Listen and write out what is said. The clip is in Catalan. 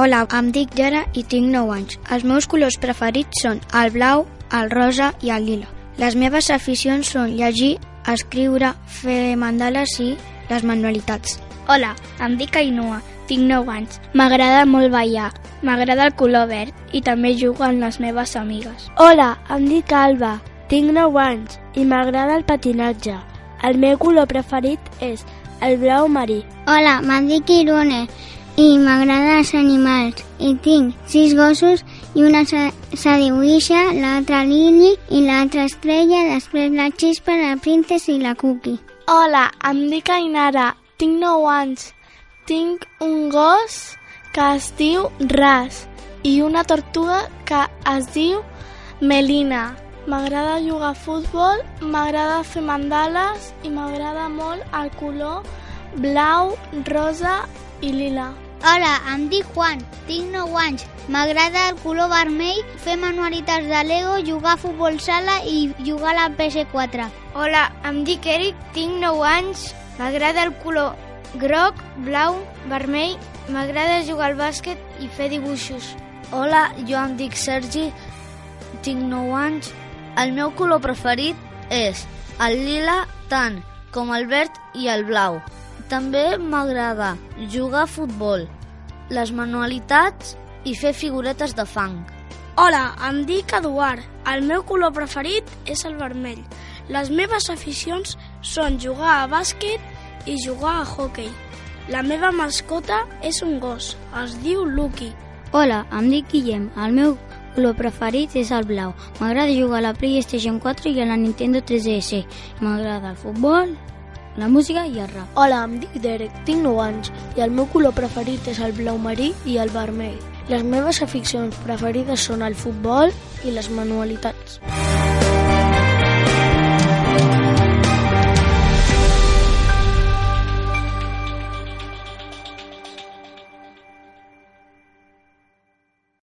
Hola, em dic Yara i tinc 9 anys. Els meus colors preferits són el blau, el rosa i el lila. Les meves aficions són llegir, escriure, fer mandales i les manualitats. Hola, em dic Ainhoa, tinc 9 anys. M'agrada molt ballar, m'agrada el color verd i també jugo amb les meves amigues. Hola, em dic Alba, tinc 9 anys i m'agrada el patinatge. El meu color preferit és el blau marí. Hola, em dic Irune i m'agraden els animals i tinc sis gossos i una dibuixa, l'altra Lili i l'altra Estrella, després la Xispa, la Princesa i la Cookie. Hola, em dic Ainara, tinc 9 anys. Tinc un gos que es diu Ras i una tortuga que es diu Melina. M'agrada jugar a futbol, m'agrada fer mandales i m'agrada molt el color blau, rosa i lila. Hola, em dic Juan, tinc 9 anys. M'agrada el color vermell, fer manualitats de Lego, jugar a futbol sala i jugar a la PS4. Hola, em dic Eric, tinc 9 anys. M'agrada el color groc, blau, vermell. M'agrada jugar al bàsquet i fer dibuixos. Hola, jo em dic Sergi, tinc 9 anys. El meu color preferit és el lila tant com el verd i el blau. També m'agrada jugar a futbol, les manualitats i fer figuretes de fang. Hola, em dic Eduard. El meu color preferit és el vermell. Les meves aficions són jugar a bàsquet i jugar a hockey. La meva mascota és un gos, es diu Lucky. Hola, em dic Guillem. El meu color preferit és el blau. M'agrada jugar a la PlayStation 4 i a la Nintendo 3DS. M'agrada el futbol, la música i el rap. Hola, em dic Derek, tinc 9 anys i el meu color preferit és el blau marí i el vermell. Les meves aficions preferides són el futbol i les manualitats.